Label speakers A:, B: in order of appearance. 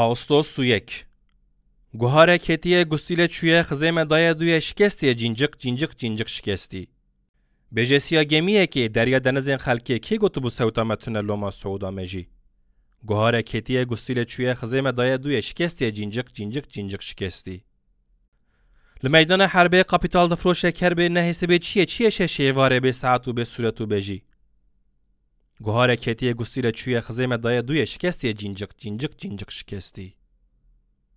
A: Ağustos su yek Guhare ketiye gustile çüye xizeme daya duye şikestiye cincik cincik cincik şikesti. Bejesiya gemiye ki derya denizin xelki ki gotu bu sevta metune loma Suuda meji. Guhare ketiye gustile çüye xizeme daya duye şikestiye cincik cincik cincik şikesti. Li meydana herbê kapital difroşek her bê nehêsibê çiye çiye şeşê varê bê saet û bê suret Guharek ketiye gustîle çûye xizê me daye duyê şikestiye cincik cincik cincik şikestî.